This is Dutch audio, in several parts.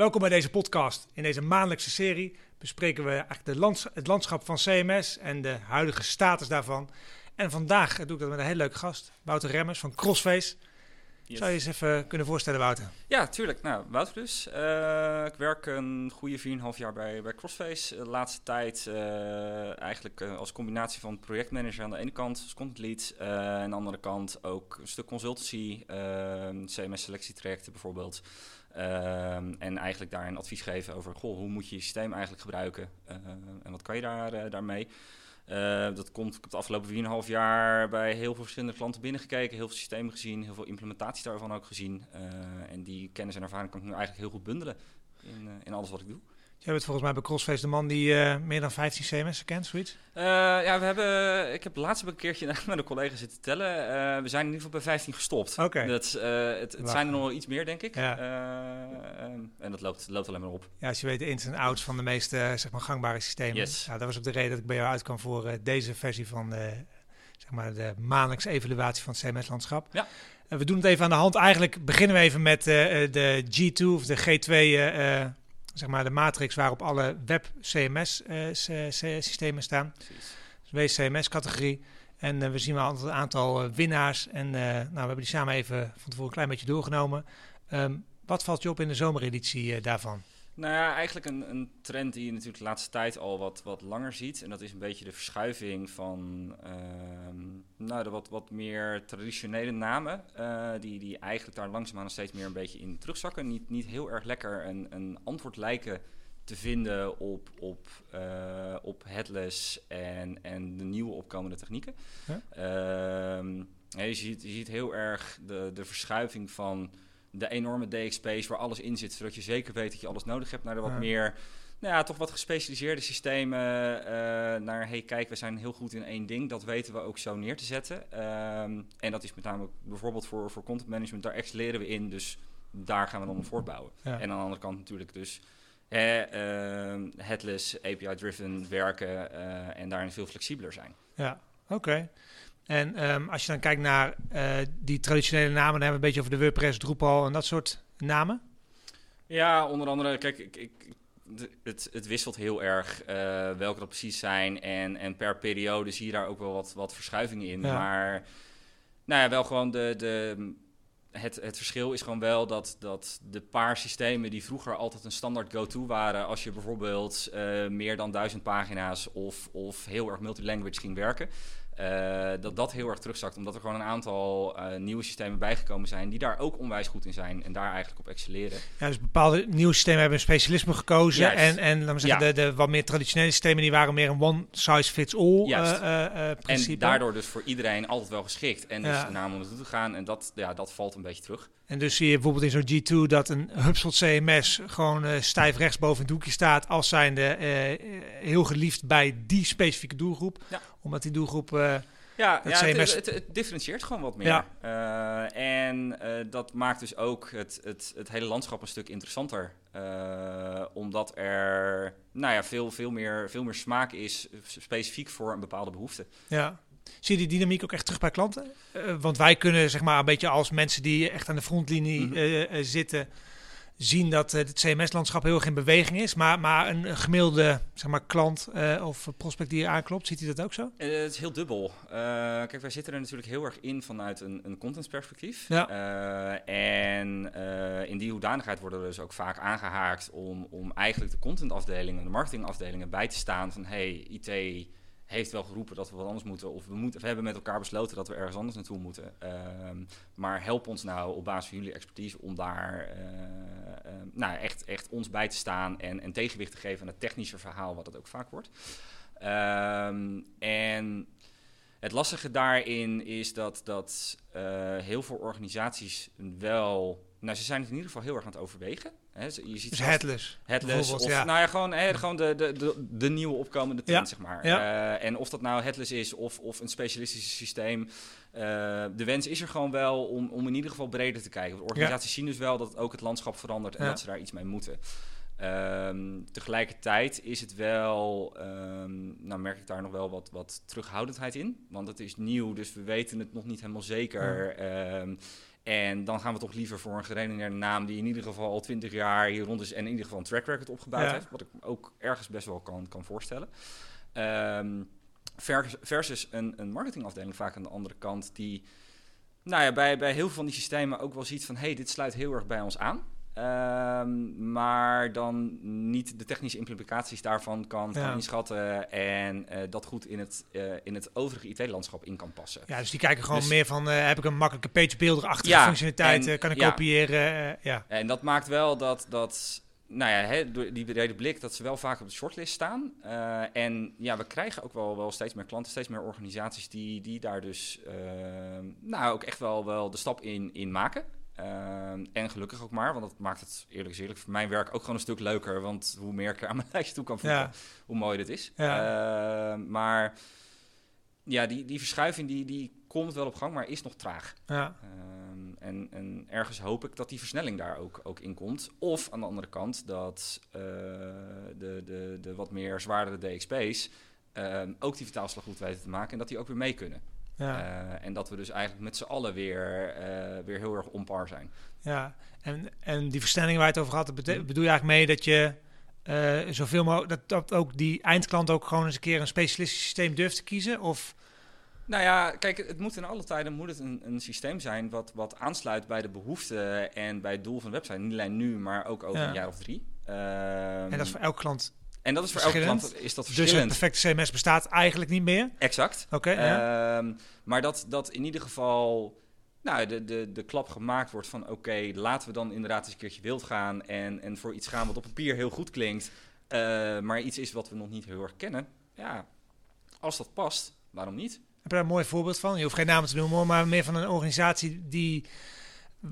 Welkom bij deze podcast. In deze maandelijkse serie bespreken we eigenlijk de lands- het landschap van CMS en de huidige status daarvan. En vandaag doe ik dat met een hele leuke gast, Wouter Remmers van Crossface. Yes. Zou je eens even kunnen voorstellen, Wouter? Ja, tuurlijk. Nou, Wouter dus. Eh, ik werk een goede 4,5 jaar bij, bij Crossface. De laatste tijd eh, eigenlijk eh, als combinatie van projectmanager aan de ene kant, als content lead. eh, aan de andere kant ook een stuk consultancy, eh, CMS selectietrajecten bijvoorbeeld. Ehm, en eigenlijk daarin advies geven over, goh, hoe moet je je systeem eigenlijk gebruiken? eh, en wat kan je daar, eh, daarmee? Eh, dat komt ik heb de afgelopen 4,5 jaar bij heel veel verschillende klanten binnengekeken, heel veel systemen gezien, heel veel implementaties daarvan ook gezien. En die kennis en ervaring kan ik nu eigenlijk heel goed bundelen in, in alles wat ik doe. Jij bent volgens mij bij Crossface de man die eh, meer dan 15 CMS'en kent, zoiets. Eh, ja, we hebben, ik heb laatst een keertje met een collega zitten tellen. Eh, we zijn in ieder geval bij 15 gestopt. Oké. Dat, het het zijn er nog wel iets meer, denk ik. Ja. En dat loopt, loopt alleen maar op. Ja, als je weet de ins en outs van de meeste zeg maar, gangbare systemen. Yes. Ja, dat was ook de reden dat ik bij jou uitkwam voor eh, deze versie van zeg maar de maandelijkse evaluatie van het CMS-landschap. Ja. We doen het even aan de hand. Eigenlijk beginnen we even met de G2 of de G2, eh, eh, zeg maar de matrix waarop alle web CMS-systemen staan. Precies. Dus WCMS-categorie. En eh, we zien wel een aantal eh, winnaars. En eh, nou, we hebben die samen even van tevoren een klein beetje doorgenomen. Ehm, wat valt je op in de zomereditie eh, daarvan? Nou ja, eigenlijk een, een trend die je natuurlijk de laatste tijd al wat, wat langer ziet. En dat is een beetje de verschuiving van ehm, nou, de wat, wat meer traditionele namen. eh, die, die eigenlijk daar langzaamaan steeds meer een beetje in terugzakken. Niet, niet heel erg lekker een, een antwoord lijken te vinden op, op, eh, op headless en, en de nieuwe opkomende technieken. Ehm, je, ziet, je ziet heel erg de, de verschuiving van de enorme DX-space waar alles in zit, zodat je zeker weet dat je alles nodig hebt, naar de wat Ja. meer, nou ja, toch wat gespecialiseerde systemen. eh, naar, hey, kijk, we zijn heel goed in één ding, dat weten we ook zo neer te zetten. Ehm, en dat is met name bijvoorbeeld voor, voor content management, daar excelleren we in, dus daar gaan we dan op voortbouwen. Ja. En aan de andere kant natuurlijk dus ehm, headless, API-driven werken eh, en daarin veel flexibeler zijn. Ja, oké. En ehm, als je dan kijkt naar eh, die traditionele namen, dan hebben we een beetje over de WordPress, Drupal en dat soort namen. Ja, onder andere, kijk, ik, ik, het, het wisselt heel erg eh, welke dat precies zijn. En, en per periode zie je daar ook wel wat, wat verschuivingen in. Ja. Maar nou ja, wel gewoon de, de, het, het verschil is gewoon wel dat, dat de paar systemen die vroeger altijd een standaard go-to waren... als je bijvoorbeeld eh, meer dan duizend pagina's of, of heel erg multilanguage ging werken... eh, dat dat heel erg terugzakt, omdat er gewoon een aantal eh, nieuwe systemen bijgekomen zijn... die daar ook onwijs goed in zijn en daar eigenlijk op excelleren. Ja, dus bepaalde nieuwe systemen hebben een specialisme gekozen. Juist. En, en laten we zeggen, Ja. de, de wat meer traditionele systemen, die waren meer een one-size-fits-all Juist. eh, eh, eh, principe. En daardoor dus voor iedereen altijd wel geschikt. En dus Ja. de naam om naartoe te gaan. En dat, ja, dat valt een beetje terug. En dus zie je bijvoorbeeld in zo'n G2 dat een HubSpot CMS gewoon stijf rechtsboven het hoekje staat als zijnde heel geliefd bij die specifieke doelgroep. Ja. Omdat die doelgroep... eh, Ja, ja het, CMS het, het differentieert gewoon wat meer. Ja. Eh, en eh, dat maakt dus ook het, het, het hele landschap een stuk interessanter. Omdat er nou ja, veel, veel, meer, veel meer smaak is specifiek voor een bepaalde behoefte. Ja. Zie je die dynamiek ook echt terug bij klanten? Want wij kunnen zeg maar een beetje als mensen die echt aan de frontlinie Mhm. zitten zien dat eh, het CMS-landschap heel erg in beweging is. Maar, maar een, gemiddelde zeg maar, klant eh, of prospect die hier aanklopt, ziet hij dat ook zo? Eh, het is heel dubbel. Kijk, wij zitten er natuurlijk heel erg in vanuit een, een contentsperspectief. Ja. En in die hoedanigheid worden we dus ook vaak aangehaakt om, om eigenlijk de contentafdelingen, de marketingafdelingen bij te staan van hey, IT heeft wel geroepen dat we wat anders moeten. Of we, moeten, we hebben met elkaar besloten dat we ergens anders naartoe moeten. Ehm, maar help ons nou op basis van jullie expertise om daar eh, eh, nou, echt, echt ons bij te staan en, en tegenwicht te geven aan het technische verhaal, wat het ook vaak wordt. Ehm, en het lastige daarin is dat, dat eh, heel veel organisaties wel... Nou, ze zijn het in ieder geval heel erg aan het overwegen. Hè. Ze- Je ziet Dus headless. Headless of ja. nou ja, gewoon, gewoon de, de, de, de nieuwe opkomende trend, Ja, zeg maar. ja. Eh, en of dat nou headless is of, of een specialistisch systeem. eh, de wens is er gewoon wel om, om in ieder geval breder te kijken. Want organisaties zien dus wel dat ook het landschap verandert en dat ze daar iets mee moeten. Ehm, tegelijkertijd is het wel, ehm, nou merk ik daar nog wel wat, wat terughoudendheid in. Want het is nieuw, dus we weten het nog niet helemaal zeker. Ehm, en dan gaan we toch liever voor een gerenommeerde naam die in ieder geval al twintig jaar hier rond is en in ieder geval een track record opgebouwd Ja. heeft. Wat ik ook ergens best wel kan, kan voorstellen. Ehm, vers- versus een, een marketingafdeling vaak aan de andere kant die nou ja, bij, bij heel veel van die systemen ook wel ziet van hé, hey, dit sluit heel erg bij ons aan. Ehm, maar dan niet de technische implicaties daarvan kan, Ja. inschatten en eh, dat goed in het, eh, in het overige IT-landschap in kan passen. Ja, dus die kijken gewoon Dus- meer van, eh, heb ik een makkelijke pagebuilder-achtige Ja, functionaliteit, en- eh, kan ik ja. kopiëren, ja. En dat maakt wel dat, dat nou ja, hè, door die brede blik, dat ze wel vaak op de shortlist staan. En ja, we krijgen ook wel, wel steeds meer klanten, steeds meer organisaties die, die daar dus eh, nou ook echt wel, wel de stap in, in maken. Eh, en gelukkig ook maar, want dat maakt het eerlijk eerlijk voor mijn werk ook gewoon een stuk leuker. Want hoe meer ik er aan mijn lijstje toe kan voegen, Ja. hoe mooi dit is. Ja. Eh, maar ja, die, die verschuiving die, die komt wel op gang, maar is nog traag. ja. Ehm, en, en ergens hoop ik dat die versnelling daar ook, ook in komt. Of aan de andere kant dat eh, de, de, de wat meer zwaardere DXP's ehm, ook die vertaalslag goed weten te maken en dat die ook weer mee kunnen. Ja, Eh, en dat we dus eigenlijk met z'n allen weer, eh, weer heel erg on par zijn. ja. En, en die versnelling waar je het over had, bedoel je eigenlijk mee dat je eh, zoveel mogelijk, dat, dat ook die eindklant ook gewoon eens een keer een specialistisch systeem durft te kiezen? Of, Nou ja, kijk, het moet in alle tijden moet het een, een systeem zijn wat, wat aansluit bij de behoeften en bij het doel van de website. Niet alleen nu, maar ook over Ja. een jaar of drie. Ehm, en dat is voor elke klant. En dat is voor elke verschillend. klant is dat Dus het verschillend. perfecte CMS bestaat eigenlijk niet meer? Exact. Oké, ja. Ehm, maar dat, dat in ieder geval nou, de, de, de klap gemaakt wordt van... oké, laten we dan inderdaad eens een keertje wild gaan... en, en voor iets gaan wat op papier heel goed klinkt... eh, maar iets is wat we nog niet heel erg kennen. Ja, als dat past, waarom niet? Heb je daar een mooi voorbeeld van? Je hoeft geen namen te noemen, maar meer van een organisatie die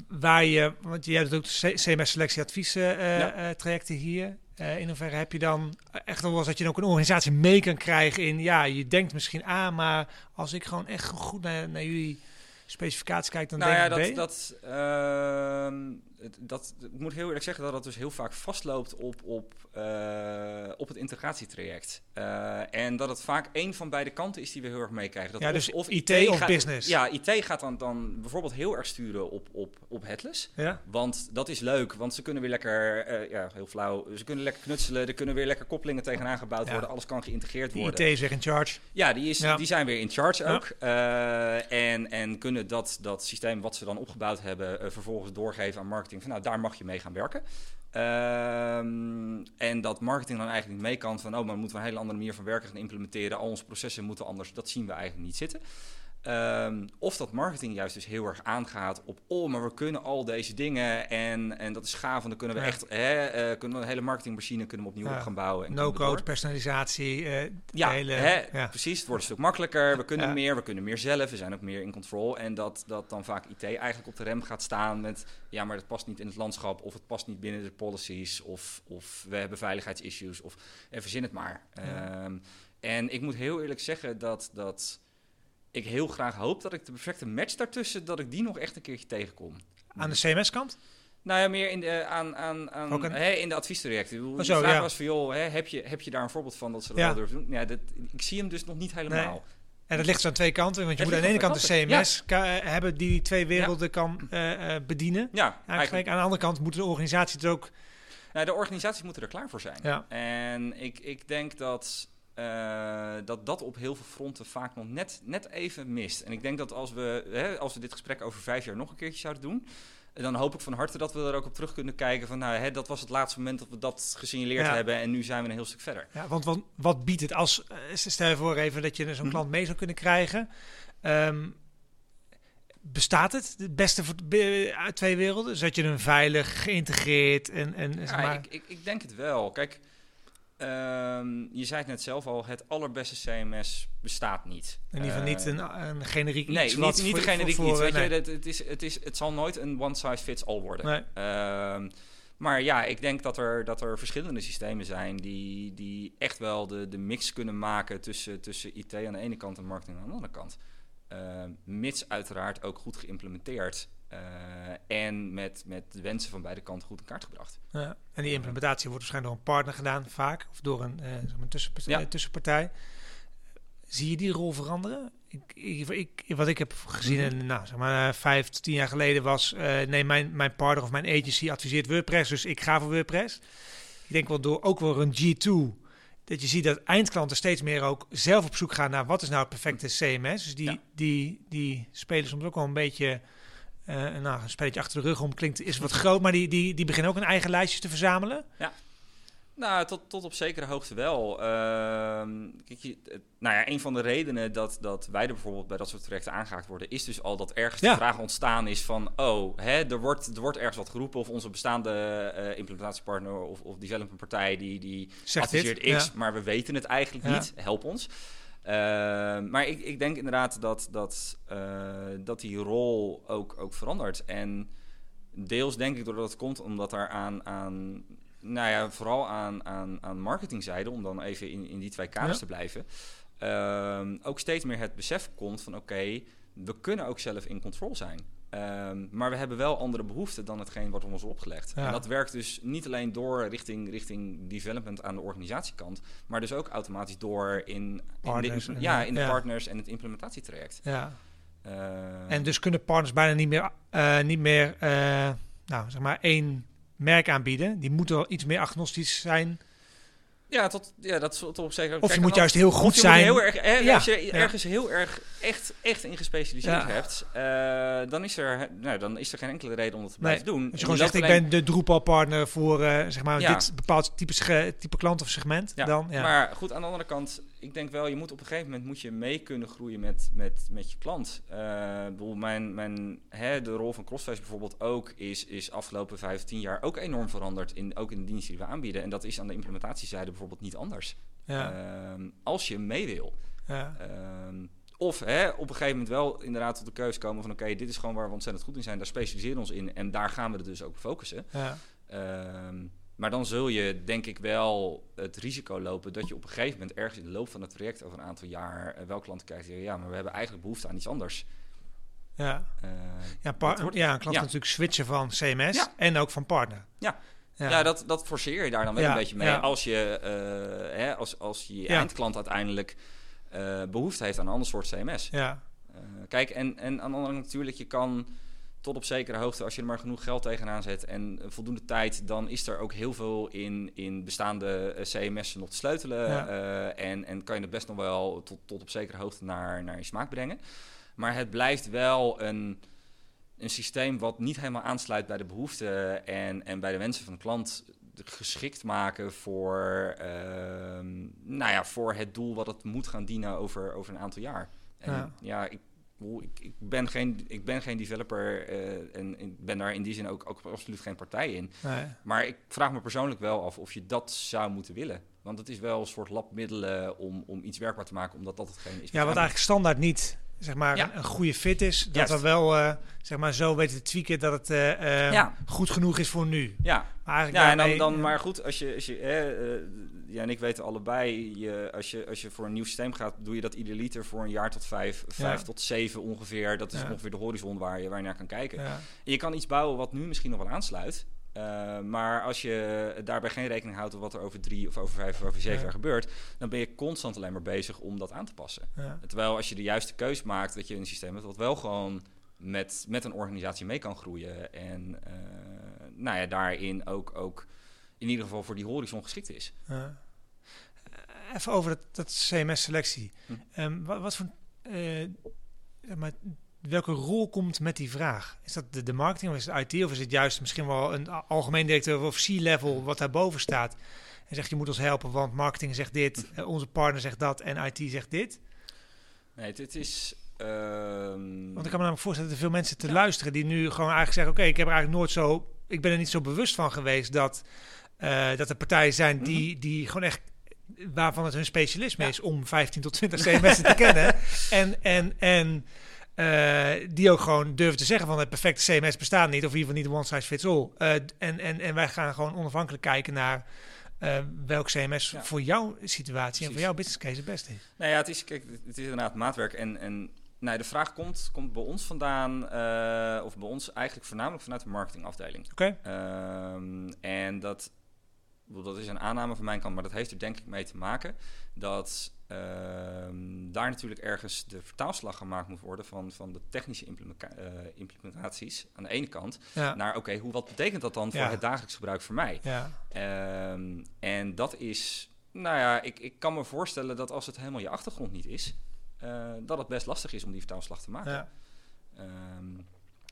waar je, want jij doet ook CMS selectie advies eh, Ja. eh, trajecten hier. Eh, in hoeverre heb je dan echt wel eens dat je dan ook een organisatie mee kan krijgen in, ja, je denkt misschien A, maar als ik gewoon echt goed naar, naar jullie specificaties kijk, dan nou ja, denk ik dat, B. dat, ehm, dat, ik moet heel eerlijk zeggen dat dat dus heel vaak vastloopt op, op, eh, op het integratietraject. Eh, en dat het vaak één van beide kanten is die we heel erg meekrijgen. Dat Ja, of- dus of IT of gaat- business. Ja, IT gaat dan, dan bijvoorbeeld heel erg sturen op, op, op headless. ja? Want dat is leuk, want ze kunnen weer lekker, eh, ja, heel flauw, ze kunnen lekker knutselen, er kunnen weer lekker koppelingen tegenaan gebouwd Ja. worden, alles kan geïntegreerd De worden. IT is weer in charge. Ja, die, is, Ja. die zijn weer in charge ook. En, en kunnen dat, dat systeem wat ze dan opgebouwd hebben, vervolgens doorgeven aan Van nou, daar mag je mee gaan werken. Ehm, en dat marketing dan eigenlijk niet mee kan van, oh, maar we moeten een hele andere manier van werken gaan implementeren. Al onze processen moeten anders. Dat zien we eigenlijk niet zitten. Ehm, of dat marketing juist dus heel erg aangaat op, oh, maar we kunnen al deze dingen en, en dat is gaaf. En dan kunnen we echt, hè, eh, kunnen we een hele marketingmachine kunnen we opnieuw Ja. op gaan bouwen. en No-code, personalisatie. eh, Ja, hele, hè, ja. precies. Het wordt een stuk makkelijker. We kunnen meer, we kunnen meer zelf. We zijn ook meer in control. En dat, dat dan vaak IT eigenlijk op de rem gaat staan met... ja, maar het past niet in het landschap... of het past niet binnen de policies... of, of we hebben veiligheidsissues... of eh, verzin het maar. Ehm, en ik moet heel eerlijk zeggen dat... dat ik heel graag hoop dat ik de perfecte match daartussen... dat ik die nog echt een keertje tegenkom. Aan de CMS-kant? Nou ja, meer in de, aan, aan, aan, hè, in de bedoel, Oh, de vraag ja. was van, joh, hè, heb, je, heb je daar een voorbeeld van dat ze dat Ja. wel durven doen? Ja, dat, ik zie hem dus nog niet helemaal. En dat ligt zo aan twee kanten. Want je Het moet aan de ene kant de CMS eh, hebben die die twee werelden kan eh, eh, bedienen. Ja, Eigenlijk. eigenlijk. Aan de andere kant moeten de organisaties het ook... Nou, de organisaties moeten er klaar voor zijn. Ja, En ik, ik denk dat, eh, dat dat op heel veel fronten vaak nog net, net even mist. En ik denk dat als we, hè, als we dit gesprek over vijf jaar nog een keertje zouden doen... dan hoop ik van harte dat we er ook op terug kunnen kijken van... Nou, hè, dat was het laatste moment dat we dat gesignaleerd Ja. hebben... en nu zijn we een heel stuk verder. ja want wat, wat biedt het als... eh, stel je voor even dat je zo'n Mhm. klant mee zou kunnen krijgen. Ehm, bestaat het, het beste uit twee werelden? Zodat je hem veilig geïntegreerd en... en zeg Ja, maar, ik, ik, ik denk het wel. Kijk, ehm, je zei het net zelf al, het allerbeste CMS bestaat niet. in ieder geval niet Eh, een, een generiek Nee, iets niet, niet voor- ik voor- voor, Weet nee. je, het, het, is, het, is, het zal nooit een one size fits all worden. Nee. Ehm, maar ja, ik denk dat er, dat er verschillende systemen zijn die, die echt wel de, de mix kunnen maken tussen, tussen IT aan de ene kant en marketing aan de andere kant. Ehm, mits uiteraard ook goed geïmplementeerd en met, met de wensen van beide kanten goed in kaart gebracht. Ja. En die implementatie wordt waarschijnlijk door een partner gedaan, vaak. Of door een, eh, zeg maar een tussen, Ja. eh, tussenpartij. Zie je die rol veranderen? Ik, ik, ik- wat ik heb gezien, Mhm. en, nou, zeg maar, eh, vijf tien jaar geleden was... eh, nee, mijn, mijn partner of mijn agency adviseert WordPress, dus ik ga voor WordPress. Ik denk wel door ook wel een G2... dat je ziet dat eindklanten steeds meer ook zelf op zoek gaan naar... wat is nou het perfecte CMS. Dus die, Ja. die, die spelen soms ook wel een beetje... eh, nou, een spelletje achter de rug om klinkt is wat groot, maar die, die, die beginnen ook een eigen lijstje te verzamelen. Nou, tot, tot op zekere hoogte wel. Ehm, kijk, je, nou ja, een van de redenen dat, dat wij er bijvoorbeeld bij dat soort trajecten aangehaakt worden, is dus al dat ergens Ja. de vraag ontstaan is van, oh, hè, er, wordt, er wordt ergens wat geroepen of onze bestaande eh, implementatiepartner of, of developmentpartij die, die Zegt adviseert dit, X, ja. maar we weten het eigenlijk Ja. niet. Help ons. Ehm, maar ik, ik denk inderdaad dat, dat, eh, dat die rol ook, ook verandert. En deels denk ik doordat het komt omdat er aan, aan nou ja, vooral aan, aan, aan marketingzijde, om dan even in, in die twee kaders Ja. te blijven, ehm, ook steeds meer het besef komt van oké, we kunnen ook zelf in control zijn. Ehm, maar we hebben wel andere behoeften dan hetgeen wat ons wordt opgelegd. Ja. En dat werkt dus niet alleen door richting, richting development aan de organisatiekant, maar dus ook automatisch door in, in de, ja, in de ja. partners en het implementatietraject. Ja. Ehm, En dus kunnen partners bijna niet meer, eh, niet meer eh, nou, zeg maar één merk aanbieden. Die moeten wel iets meer agnostisch zijn. Ja, tot, ja, dat is tot op zeker. Of je moet juist heel goed je zijn. Heel erg, Ja, Als je ja. ergens heel erg echt, echt in gespecialiseerd Ja. hebt, eh, dan, is er, nou, dan is er geen enkele reden om dat te blijven doen. Als je gewoon zegt, ik alleen- ben de Drupal-partner voor eh, zeg maar, dit bepaald type, type klant of segment. Ja, dan, ja. Maar goed, aan de andere kant, ik denk wel, je moet op een gegeven moment moet je mee kunnen groeien met, met, met je klant. Bedoel, mijn, mijn, hè, de rol van Crossface bijvoorbeeld ook is, is afgelopen vijf, tien jaar ook enorm veranderd. In, ook in de diensten die we aanbieden. En dat is aan de implementatiezijde bijvoorbeeld niet anders. ja, Ehm, als je mee wil. ja. Ehm, of hè, op een gegeven moment wel inderdaad tot de keuze komen van... oké, dit is gewoon waar we ontzettend goed in zijn. Daar specialiseren we ons in en daar gaan we er dus ook focussen. ja. Ehm, maar dan zul je denk ik wel het risico lopen... dat je op een gegeven moment ergens in de loop van het traject... over een aantal jaar eh, wel klanten krijgt die zeggen... ja, maar we hebben eigenlijk behoefte aan iets anders. ja. Eh, Ja, wordt- ja, een klant ja. natuurlijk switchen van CMS Ja. en ook van partner. Ja. ja. Ja, dat, dat forceer je daar dan wel Ja, een beetje mee. ja. Als je, eh, hè, als, als je eindklant uiteindelijk eh, behoefte heeft aan een ander soort CMS. ja. Kijk, en, en aan de andere kant natuurlijk, je kan tot op zekere hoogte, als je er maar genoeg geld tegenaan zet en voldoende tijd, dan is er ook heel veel in, in bestaande eh, CMS'en nog te sleutelen. Ja. eh, en, en kan je het best nog wel tot, tot op zekere hoogte naar, naar je smaak brengen. Maar het blijft wel een, een systeem wat niet helemaal aansluit bij de behoeften en, en bij de wensen van de klant geschikt maken voor, ehm, nou ja, voor het doel wat het moet gaan dienen over, over een aantal jaar. En Ja. ja, ik, ik, ik, ben geen, ik ben geen developer eh, en ik ben daar in die zin ook, ook absoluut geen partij in. Nee. Maar ik vraag me persoonlijk wel af of je dat zou moeten willen. Want het is wel een soort labmiddelen om, om iets werkbaar te maken, omdat dat hetgeen is. Ja, wat eigenlijk standaard niet zeg maar, Ja. een, goede fit is. Dat we wel eh, zeg maar, zo weten te tweaken dat het eh, eh, Ja. goed genoeg is voor nu. Ja, Maar Ja, en dan, dan, maar goed, als je, als je hè, ja, en ik weten allebei, je, als, je, als je voor een nieuw systeem gaat, doe je dat idealiter voor een jaar tot vijf, vijf tot zeven ongeveer. Dat is ongeveer de horizon waar je, waar je naar kan kijken. En je kan iets bouwen wat nu misschien nog wel aansluit. Eh, maar als je daarbij geen rekening houdt met wat er over drie of over vijf of over zeven Ja. jaar gebeurt, dan ben je constant alleen maar bezig om dat aan te passen. Ja. Terwijl als je de juiste keus maakt, dat je een systeem hebt wat wel gewoon met, met een organisatie mee kan groeien. En eh, nou ja, daarin ook, ook in ieder geval voor die horizon geschikt is. Ja. Eh, Even over dat, dat CMS-selectie. Hm. Ehm, wat, wat voor, zeg maar, welke rol komt met die vraag? Is dat de, de marketing of is het IT of is het juist misschien wel een algemeen directeur of C-level wat daarboven staat en zegt je moet ons helpen, want marketing zegt dit, eh, onze partner zegt dat en IT zegt dit? Nee, het, het is. ehm, Want ik kan me namelijk voorstellen dat er veel mensen te Ja. luisteren die nu gewoon eigenlijk zeggen: Oké, ik heb er eigenlijk nooit zo, ik ben er niet zo bewust van geweest dat, eh, dat er partijen zijn die, die gewoon echt waarvan het hun specialisme Ja. is om 15 tot 20 CMS'en te kennen. En, en, en eh, die ook gewoon durven te zeggen van het perfecte CMS bestaat niet, of in ieder geval niet one size fits all. Eh, en, en, en wij gaan gewoon onafhankelijk kijken naar eh, welk CMS Ja. voor jouw situatie en voor jouw business case het beste is. Nou ja, het is, kijk, het is inderdaad maatwerk. En, en Nee, de vraag komt, komt bij ons vandaan, of bij ons eigenlijk voornamelijk vanuit de marketingafdeling. Oké. Ehm, en dat, dat is een aanname van mijn kant, maar dat heeft er denk ik mee te maken dat daar natuurlijk ergens de vertaalslag gemaakt moet worden van, van de technische eh, implementaties aan de ene kant Ja. naar oké, hoe wat betekent dat dan voor Ja. het dagelijks gebruik voor mij? ja. Ehm, en dat is, nou ja, ik, ik kan me voorstellen dat als het helemaal je achtergrond niet is, eh, dat het best lastig is om die vertaalslag te maken. ja.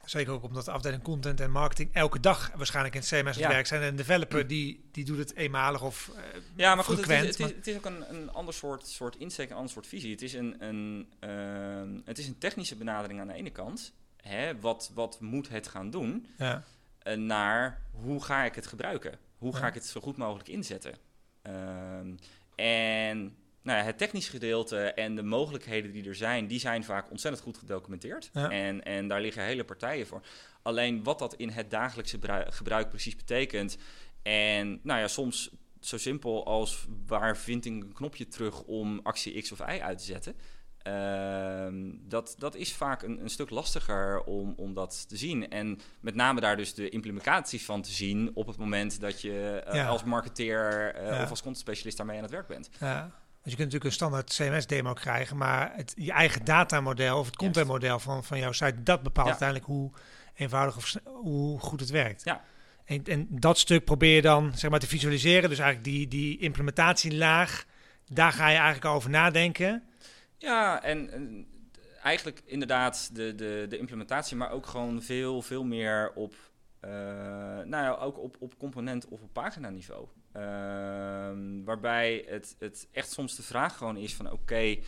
Zeker ook omdat de afdeling content en marketing elke dag waarschijnlijk in het CMS aan het Ja. werk zijn. En een developer die, die doet het eenmalig of eh, ja, maar goed, het is, het is, maar- het is ook een, een ander soort, soort insteek, een ander soort visie. Het is een, een, ehm, het is een technische benadering aan de ene kant. Hè, wat, wat moet het gaan doen? ja. eh, naar hoe ga ik het gebruiken? Hoe ga Ja. ik het zo goed mogelijk inzetten? Ehm, en nou ja, het technische gedeelte en de mogelijkheden die er zijn, die zijn vaak ontzettend goed gedocumenteerd. Ja. En, en daar liggen hele partijen voor. Alleen wat dat in het dagelijkse brui- gebruik precies betekent. En nou ja, soms zo simpel als waar vind ik een knopje terug om actie X of Y uit te zetten. Ehm, dat, dat is vaak een, een stuk lastiger om, om dat te zien. En met name daar dus de implementaties van te zien op het moment dat je eh, Ja. als marketeer eh, Ja. of als content specialist daarmee aan het werk bent. Ja, je kunt natuurlijk een standaard CMS-demo krijgen, maar het, je eigen datamodel of het contentmodel van, van jouw site, dat bepaalt Ja. uiteindelijk hoe eenvoudig of hoe goed het werkt. Ja. En, en dat stuk probeer je dan zeg maar te visualiseren. Dus eigenlijk die, die implementatielaag, daar ga je eigenlijk over nadenken. Ja, en, en eigenlijk inderdaad de, de, de implementatie, maar ook gewoon veel, veel meer op, eh, nou ja, ook op, op component of op paginaniveau. Ehm, waarbij het, het echt soms de vraag gewoon is van oké,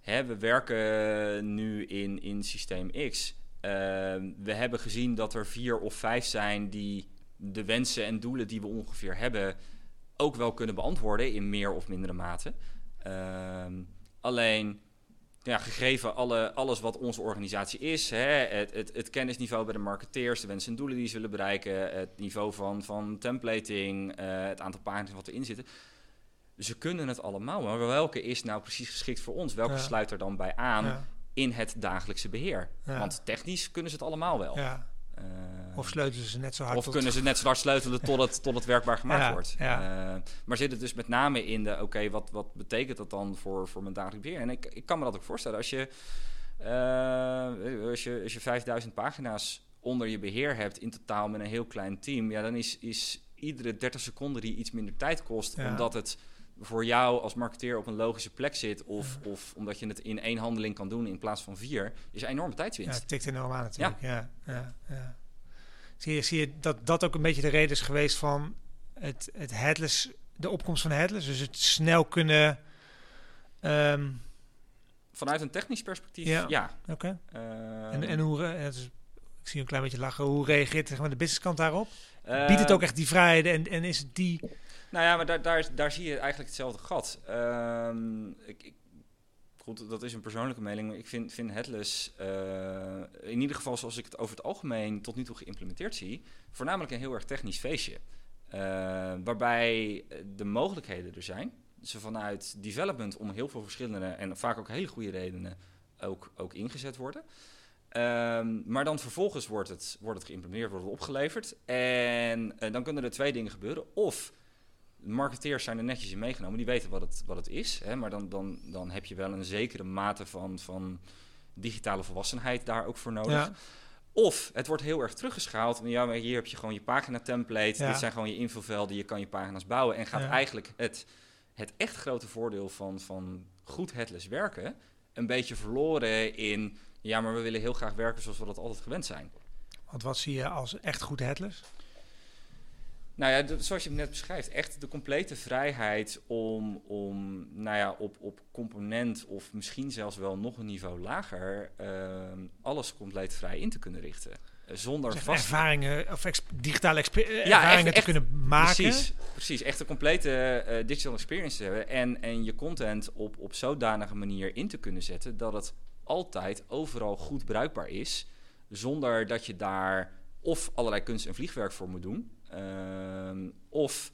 hè, we werken nu in, in systeem X. Ehm, we hebben gezien dat er vier of vijf zijn die de wensen en doelen die we ongeveer hebben ook wel kunnen beantwoorden in meer of mindere mate. Ehm, alleen, ja, gegeven alle, alles wat onze organisatie is, hè, het, het, het kennisniveau bij de marketeers, de wensen en doelen die ze willen bereiken, het niveau van, van templating, eh, het aantal pagina's wat erin zitten. Ze kunnen het allemaal, maar welke is nou precies geschikt voor ons? Welke Ja. sluit er dan bij aan Ja, in het dagelijkse beheer? Ja. Want technisch kunnen ze het allemaal wel. ja. Eh, Of sleutelen ze net zo hard of tot- kunnen ze net zo hard sleutelen tot het, tot het werkbaar gemaakt Ja, wordt. ja. Eh, maar zit het dus met name in de, oké, wat, wat betekent dat dan voor, voor mijn dagelijks beheer? En ik, ik kan me dat ook voorstellen. Als je, eh, als je, als je 5000 pagina's onder je beheer hebt in totaal met een heel klein team, ja, dan is, is iedere 30 seconden die iets minder tijd kost, Ja. omdat het voor jou als marketeer op een logische plek zit, of, of omdat je het in één handeling kan doen in plaats van vier, is een enorme Ja, tijdswinst. het tikt enorm aan natuurlijk. Ja. Ja, ja, Zie, je, zie je dat dat ook een beetje de reden is geweest van het, het headless, de opkomst van headless? Dus het snel kunnen... ehm, Vanuit een technisch perspectief, Ja. ja. Oké. Eh, En, en hoe... re- het is- ik zie een klein beetje lachen. Hoe reageert zeg maar, de businesskant daarop? eh, Biedt het ook echt die vrijheden en, en is het die... Nou ja, maar daar, daar, zie je eigenlijk hetzelfde gat. Ehm, ik, ik, goed, dat is een persoonlijke mening, maar ik vind, vind Headless, eh, in ieder geval zoals ik het over het algemeen tot nu toe geïmplementeerd zie, voornamelijk een heel erg technisch feestje. Eh, waarbij de mogelijkheden er zijn. Ze vanuit development om heel veel verschillende en vaak ook hele goede redenen ook, ook ingezet worden. Ehm, maar dan vervolgens wordt het, wordt het geïmplementeerd, wordt het opgeleverd. En eh, dan kunnen er twee dingen gebeuren. Of marketeers zijn er netjes in meegenomen, die weten wat het, wat het is. Hè, maar dan, dan, dan heb je wel een zekere mate van, van digitale volwassenheid daar ook voor nodig. Ja, Of het wordt heel erg teruggeschaald. En ja, maar hier heb je gewoon je pagina template. Ja. Dit zijn gewoon je invulvelden. Je kan je pagina's bouwen. En gaat Ja. eigenlijk het, het echt grote voordeel van, van goed headless werken... een beetje verloren in... ja, maar we willen heel graag werken zoals we dat altijd gewend zijn. want wat zie je als echt goed headless? Nou ja, de- zoals je het net beschrijft, echt de complete vrijheid om, om nou ja, op, op component of misschien zelfs wel nog een niveau lager ehm, alles compleet vrij in te kunnen richten. Eh, zonder Zeg, vast. ervaringen of digitale eh, echt- ervaringen te echt- kunnen maken? Precies, precies. Echt een complete eh, digital experience te hebben en, en je content op, op zodanige manier in te kunnen zetten dat het altijd overal goed bruikbaar is, zonder dat je daar of allerlei kunst en vliegwerk voor moet doen, of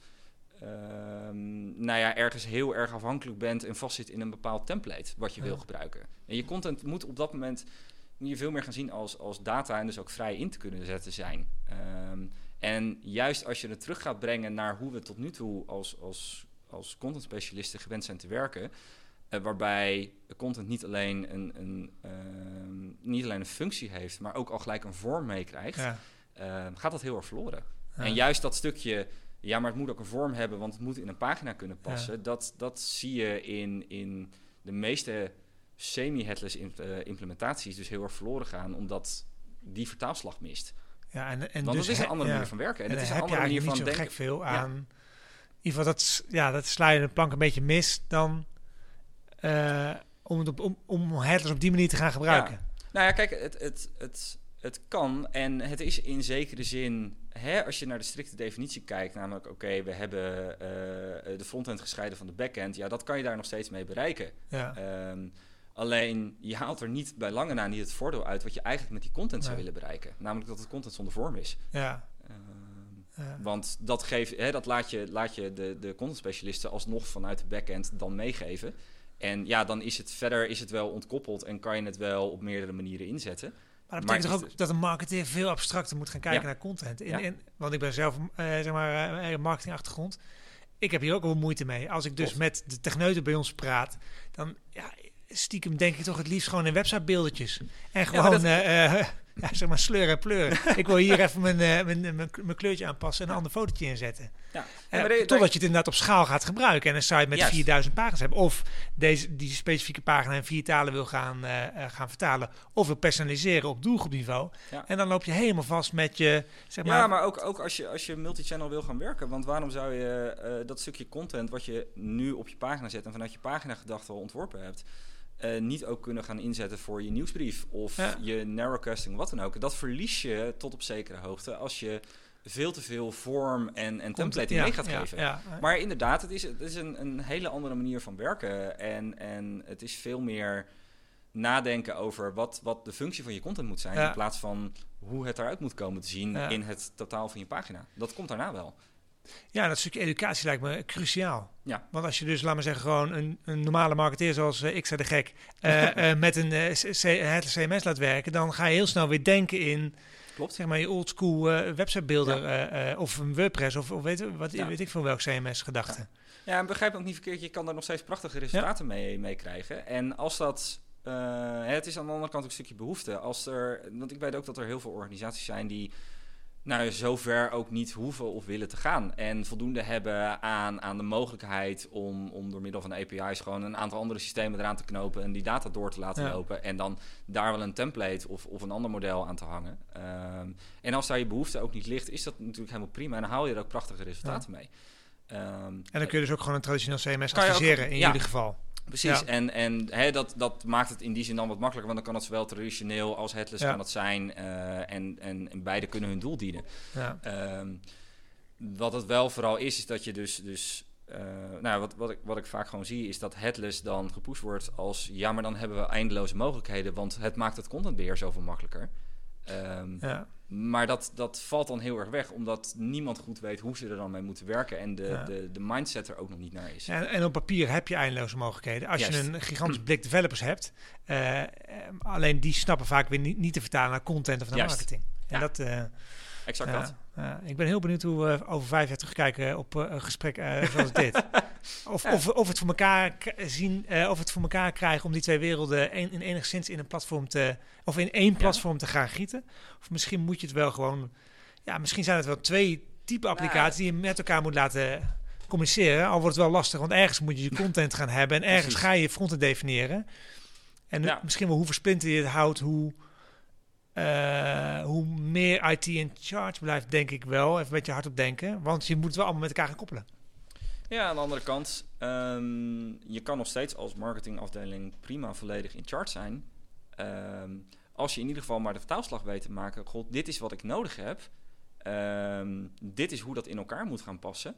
ehm, nou ja, ergens heel erg afhankelijk bent en vastzit in een bepaald template wat je Ja. wil gebruiken. En je content moet op dat moment je veel meer gaan zien als, als data en dus ook vrij in te kunnen zetten zijn. Ehm, en juist als je het terug gaat brengen naar hoe we tot nu toe als, als, als content specialisten gewend zijn te werken, eh, waarbij content niet alleen een, een, ehm, niet alleen een functie heeft, maar ook al gelijk een vorm meekrijgt, Ja. ehm, gaat dat heel erg verloren. Ja. En juist dat stukje, ja, maar het moet ook een vorm hebben, want het moet in een pagina kunnen passen. Ja. Dat, dat zie je in, in de meeste semi-headless eh, implementaties dus heel erg verloren gaan, omdat die vertaalslag mist. Ja, en, en want dus dat is een andere manier van werken. En, En het is dan een andere manier van denken. gek veel aan. In ieder geval, dat, ja, dat sla je de plank een beetje mis dan eh, om, het op, om, om headless op die manier te gaan gebruiken. Nou ja, kijk, het, het, het, het kan en het is in zekere zin, hè, als je naar de strikte definitie kijkt, namelijk oké, we hebben eh, de frontend gescheiden van de backend, ja, dat kan je daar nog steeds mee bereiken. Ja. Ehm, alleen je haalt er niet bij lange na niet het voordeel uit wat je eigenlijk met die content zou Nee. willen bereiken. Namelijk dat het content zonder vorm is. ja. Ehm, ja. want dat, geeft, hè, dat laat je, laat je de, de content specialisten alsnog vanuit de backend dan meegeven. En ja, dan is het verder is het wel ontkoppeld en kan je het wel op meerdere manieren inzetten. Maar dat betekent toch ook dat een marketeer veel abstracter moet gaan kijken Ja. naar content. In, want ik ben zelf, eh, zeg maar, eh, marketingachtergrond. Ik heb hier ook wel moeite mee. Als ik dus met de techneuten bij ons praat, dan ja, stiekem denk ik toch het liefst gewoon in websitebeeldjes. En gewoon, dat- eh, ja, zeg maar, sleuren en pleuren. ik wil hier even mijn, eh, mijn, mijn, mijn kleurtje aanpassen en een ander fotootje inzetten. Ja. Eh, totdat je het inderdaad op schaal gaat gebruiken en een site met Juist. 4000 pagina's hebt. Of deze, die specifieke pagina in vier talen wil gaan, eh, eh, gaan vertalen. Of wil personaliseren op doelgroepniveau. Ja. En dan loop je helemaal vast met je, zeg maar... ja, maar ook, ook als je, als je multichannel wil gaan werken. Want waarom zou je eh, dat stukje content wat je nu op je pagina zet en vanuit je pagina gedachte al ontworpen hebt, eh, niet ook kunnen gaan inzetten voor je nieuwsbrief of Ja. je narrowcasting, wat dan ook. Dat verlies je tot op zekere hoogte als je veel te veel vorm en, en template ja, mee gaat ja, geven. Maar inderdaad, het is, het is een, een hele andere manier van werken. En, en het is veel meer nadenken over wat, wat de functie van je content moet zijn. In plaats van hoe het eruit moet komen te zien in het totaal van je pagina. Dat komt daarna wel. Ja, dat stukje educatie lijkt me cruciaal. Ja. Want als je dus, laat maar zeggen, gewoon een, een normale marketeer zoals eh, ik zei de gek, eh, eh, met een het CMS laat werken, dan ga je heel snel weer denken in, Klopt. zeg maar, je oldschool websitebeelder Ja. of een WordPress of, of weet, wat, Ja. weet ik veel welk CMS gedachte. Ja, en begrijp ook niet verkeerd. Je kan daar nog steeds prachtige resultaten mee, mee krijgen. En als dat... het is aan de andere kant ook een stukje behoefte. Als er, want ik weet ook dat er heel veel organisaties zijn die nou, zover ook niet hoeven of willen te gaan. En voldoende hebben aan, aan de mogelijkheid om, om door middel van de API's gewoon een aantal andere systemen eraan te knopen en die data door te laten Ja. lopen. En dan daar wel een template of, of een ander model aan te hangen. Ehm, en als daar je behoefte ook niet ligt, is dat natuurlijk helemaal prima. En dan haal je er ook prachtige resultaten mee. Ehm, En dan kun je dus ook gewoon een traditioneel CMS ook- adviseren in ja. jullie geval. Precies, Ja. en, en hè, dat, dat maakt het in die zin dan wat makkelijker, want dan kan het zowel traditioneel als headless Ja. kan het zijn eh, en, en, en beide kunnen hun doel dienen. Ja. Ehm, wat het wel vooral is, is dat je dus, dus eh, nou, wat, wat, ik, wat ik vaak gewoon zie, is dat headless dan gepusht wordt als, ja, maar dan hebben we eindeloze mogelijkheden, want het maakt het contentbeheer zoveel makkelijker. Ehm, Ja. Maar dat, dat valt dan heel erg weg, omdat niemand goed weet hoe ze er dan mee moeten werken en de, Ja. de, de mindset er ook nog niet naar is. En, en op papier heb je eindeloze mogelijkheden. Als Juist. je een gigantisch blik developers hebt, eh, eh, alleen die snappen vaak weer niet, niet te vertalen naar content of naar Juist. marketing. En Ja. dat, eh, Exact dat. Ja. ik ben heel benieuwd hoe we over vijf jaar terugkijken op eh, een gesprek eh, zoals dit. Of, Ja. of, of het voor elkaar zien, of het voor elkaar krijgen om die twee werelden een, in enigszins in een platform te, of in één platform te gaan gieten. Of misschien moet je het wel gewoon, ja, misschien zijn het wel twee type applicaties die je met elkaar moet laten communiceren. Al wordt het wel lastig, want ergens moet je je content gaan hebben en ergens Precies. ga je je fronten definiëren. En Ja. misschien wel hoe versplinter je het houdt, hoe, eh, hoe meer IT in charge blijft, denk ik wel. Even een beetje hard op denken, want je moet het wel allemaal met elkaar gaan koppelen. Ja, aan de andere kant, ehm, je kan nog steeds als marketingafdeling prima volledig in charge zijn. Ehm, als je in ieder geval maar de vertaalslag weet te maken. God, dit is wat ik nodig heb. Ehm, dit is hoe dat in elkaar moet gaan passen.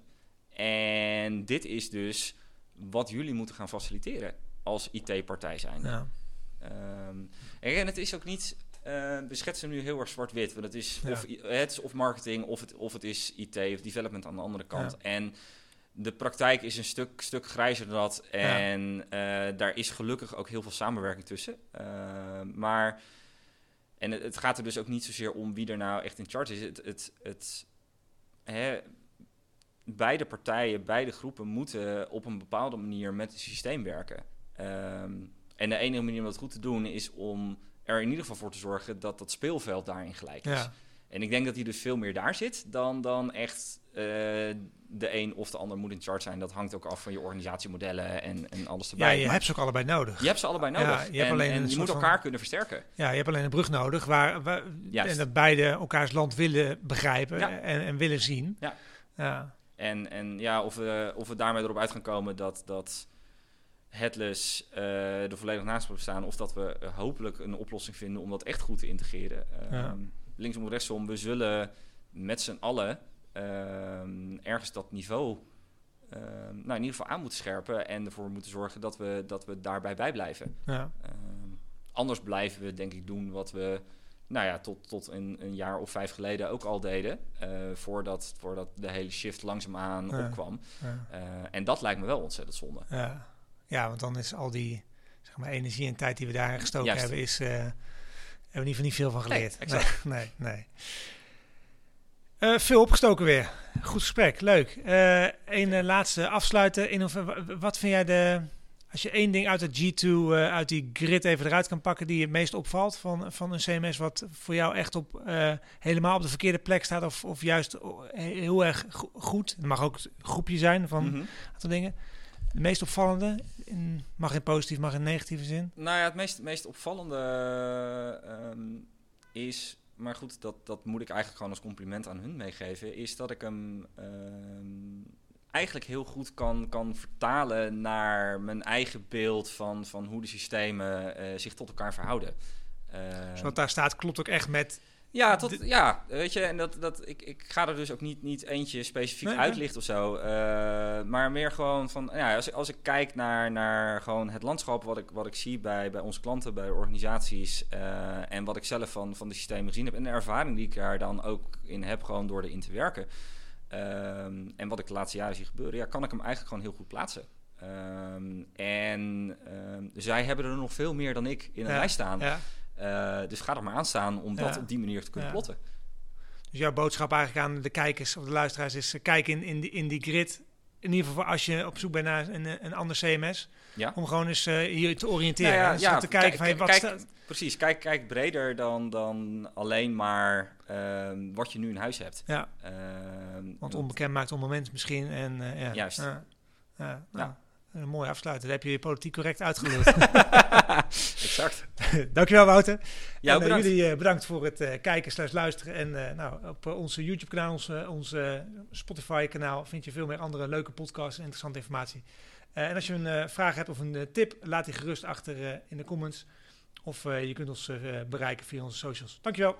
En dit is dus wat jullie moeten gaan faciliteren als IT-partij zijn. Ja. En het is ook niet. Eh, we schetsen nu heel erg zwart-wit. Want het is, Ja. of, het is of marketing, of het, of het is IT of development aan de andere kant. En de praktijk is een stuk, stuk grijzer dan dat. En eh, daar is gelukkig ook heel veel samenwerking tussen. Uh, maar, en het, het, gaat er dus ook niet zozeer om wie er nou echt in charge is. Het, het, het, hè, beide partijen, beide groepen moeten op een bepaalde manier met het systeem werken. Um, en de enige manier om dat goed te doen is om er in ieder geval voor te zorgen dat dat speelveld daarin gelijk is. Ja. En ik denk dat hij dus veel meer daar zit dan, dan echt uh, de een of de ander moet in charge zijn. Dat hangt ook af van je organisatiemodellen en, en alles erbij. Ja, je hebt ze ook allebei nodig. Je hebt ze allebei nodig. Ja, je hebt en, alleen en je moet elkaar kunnen versterken. Ja, je hebt alleen een brug nodig waar, waar en dat beide elkaars land willen begrijpen en, en willen zien. Ja. ja. En, en ja, of we, of we daarmee erop uit gaan komen dat, dat headless uh, er volledig naast staan. Of dat we hopelijk een oplossing vinden om dat echt goed te integreren. Ja. Um, linksom of rechtsom, we zullen met z'n allen um, ergens dat niveau um, nou, in ieder geval aan moeten scherpen en ervoor moeten zorgen dat we, dat we daarbij bij blijven. Ja. Anders blijven we denk ik doen wat we nou ja, tot, tot een, een jaar of vijf geleden ook al deden. Uh, voordat, voordat de hele shift langzaamaan ja. opkwam. Ja. Uh, en dat lijkt me wel ontzettend zonde. Ja. Ja, want dan is al die zeg maar, energie en tijd die we daarin gestoken Juist. hebben, is, uh, hebben we in ieder geval niet veel van geleerd. Nee, exact. nee, nee. Uh, veel opgestoken weer. Goed gesprek, leuk. Uh, een laatste afsluiten. In wat vind jij de. Als je één ding uit het G2, uit die grid even eruit kan pakken, die het meest opvalt van, van een CMS, wat voor jou echt op, helemaal op de verkeerde plek staat, of, of juist heel erg goed. Het mag ook groepje zijn van mm -hmm. aantal dingen. De meest opvallende, in, mag in positief, mag in negatieve zin? Nou ja, het meest, meest opvallende um, is maar goed, dat, dat moet ik eigenlijk gewoon als compliment aan hun meegeven. Is dat ik hem uh, eigenlijk heel goed kan, kan vertalen naar mijn eigen beeld van, van hoe de systemen uh, zich tot elkaar verhouden. Uh, dus wat daar staat klopt ook echt met ja, tot, ja, weet je, en dat, dat, ik, ik ga er dus ook niet, niet eentje specifiek nee, uitlichten of zo. Uh, maar meer gewoon van, ja, als, als ik kijk naar, naar gewoon het landschap wat ik, wat ik zie bij, bij onze klanten, bij organisaties uh, en wat ik zelf van, van de systemen gezien heb en de ervaring die ik daar dan ook in heb, gewoon door erin te werken. Um, en wat ik de laatste jaren zie gebeuren, ja, kan ik hem eigenlijk gewoon heel goed plaatsen. Um, en um, zij hebben er nog veel meer dan ik in een ja, lijst staan. Ja. Uh, dus ga er maar aan staan om dat op die manier te kunnen ja. plotten. Dus jouw boodschap eigenlijk aan de kijkers of de luisteraars is: uh, kijk in, in, die, in die grid. In ieder geval als je op zoek bent naar een, een ander CMS. Ja. Om gewoon eens uh, hier te oriënteren. Nou ja, dus te kijken van wat kijk, staat. Precies, kijk, kijk breder dan, dan alleen maar ehm, wat je nu in huis hebt. Ja. Ehm, Want onbekend maakt onbekend misschien. En, ja. Juist. ja. Een mooi afsluiten. Daar heb je je politiek correct uitgeluld. exact. Dankjewel Wouter. Ja, en, uh, jullie uh, bedankt voor het uh, kijken slash luisteren. En nou, op onze YouTube kanaal, onze, onze Spotify kanaal vind je veel meer andere leuke podcasts en interessante informatie. en als je een vraag hebt of een tip, laat die gerust achter in de comments. Of je kunt ons bereiken via onze socials. Dankjewel.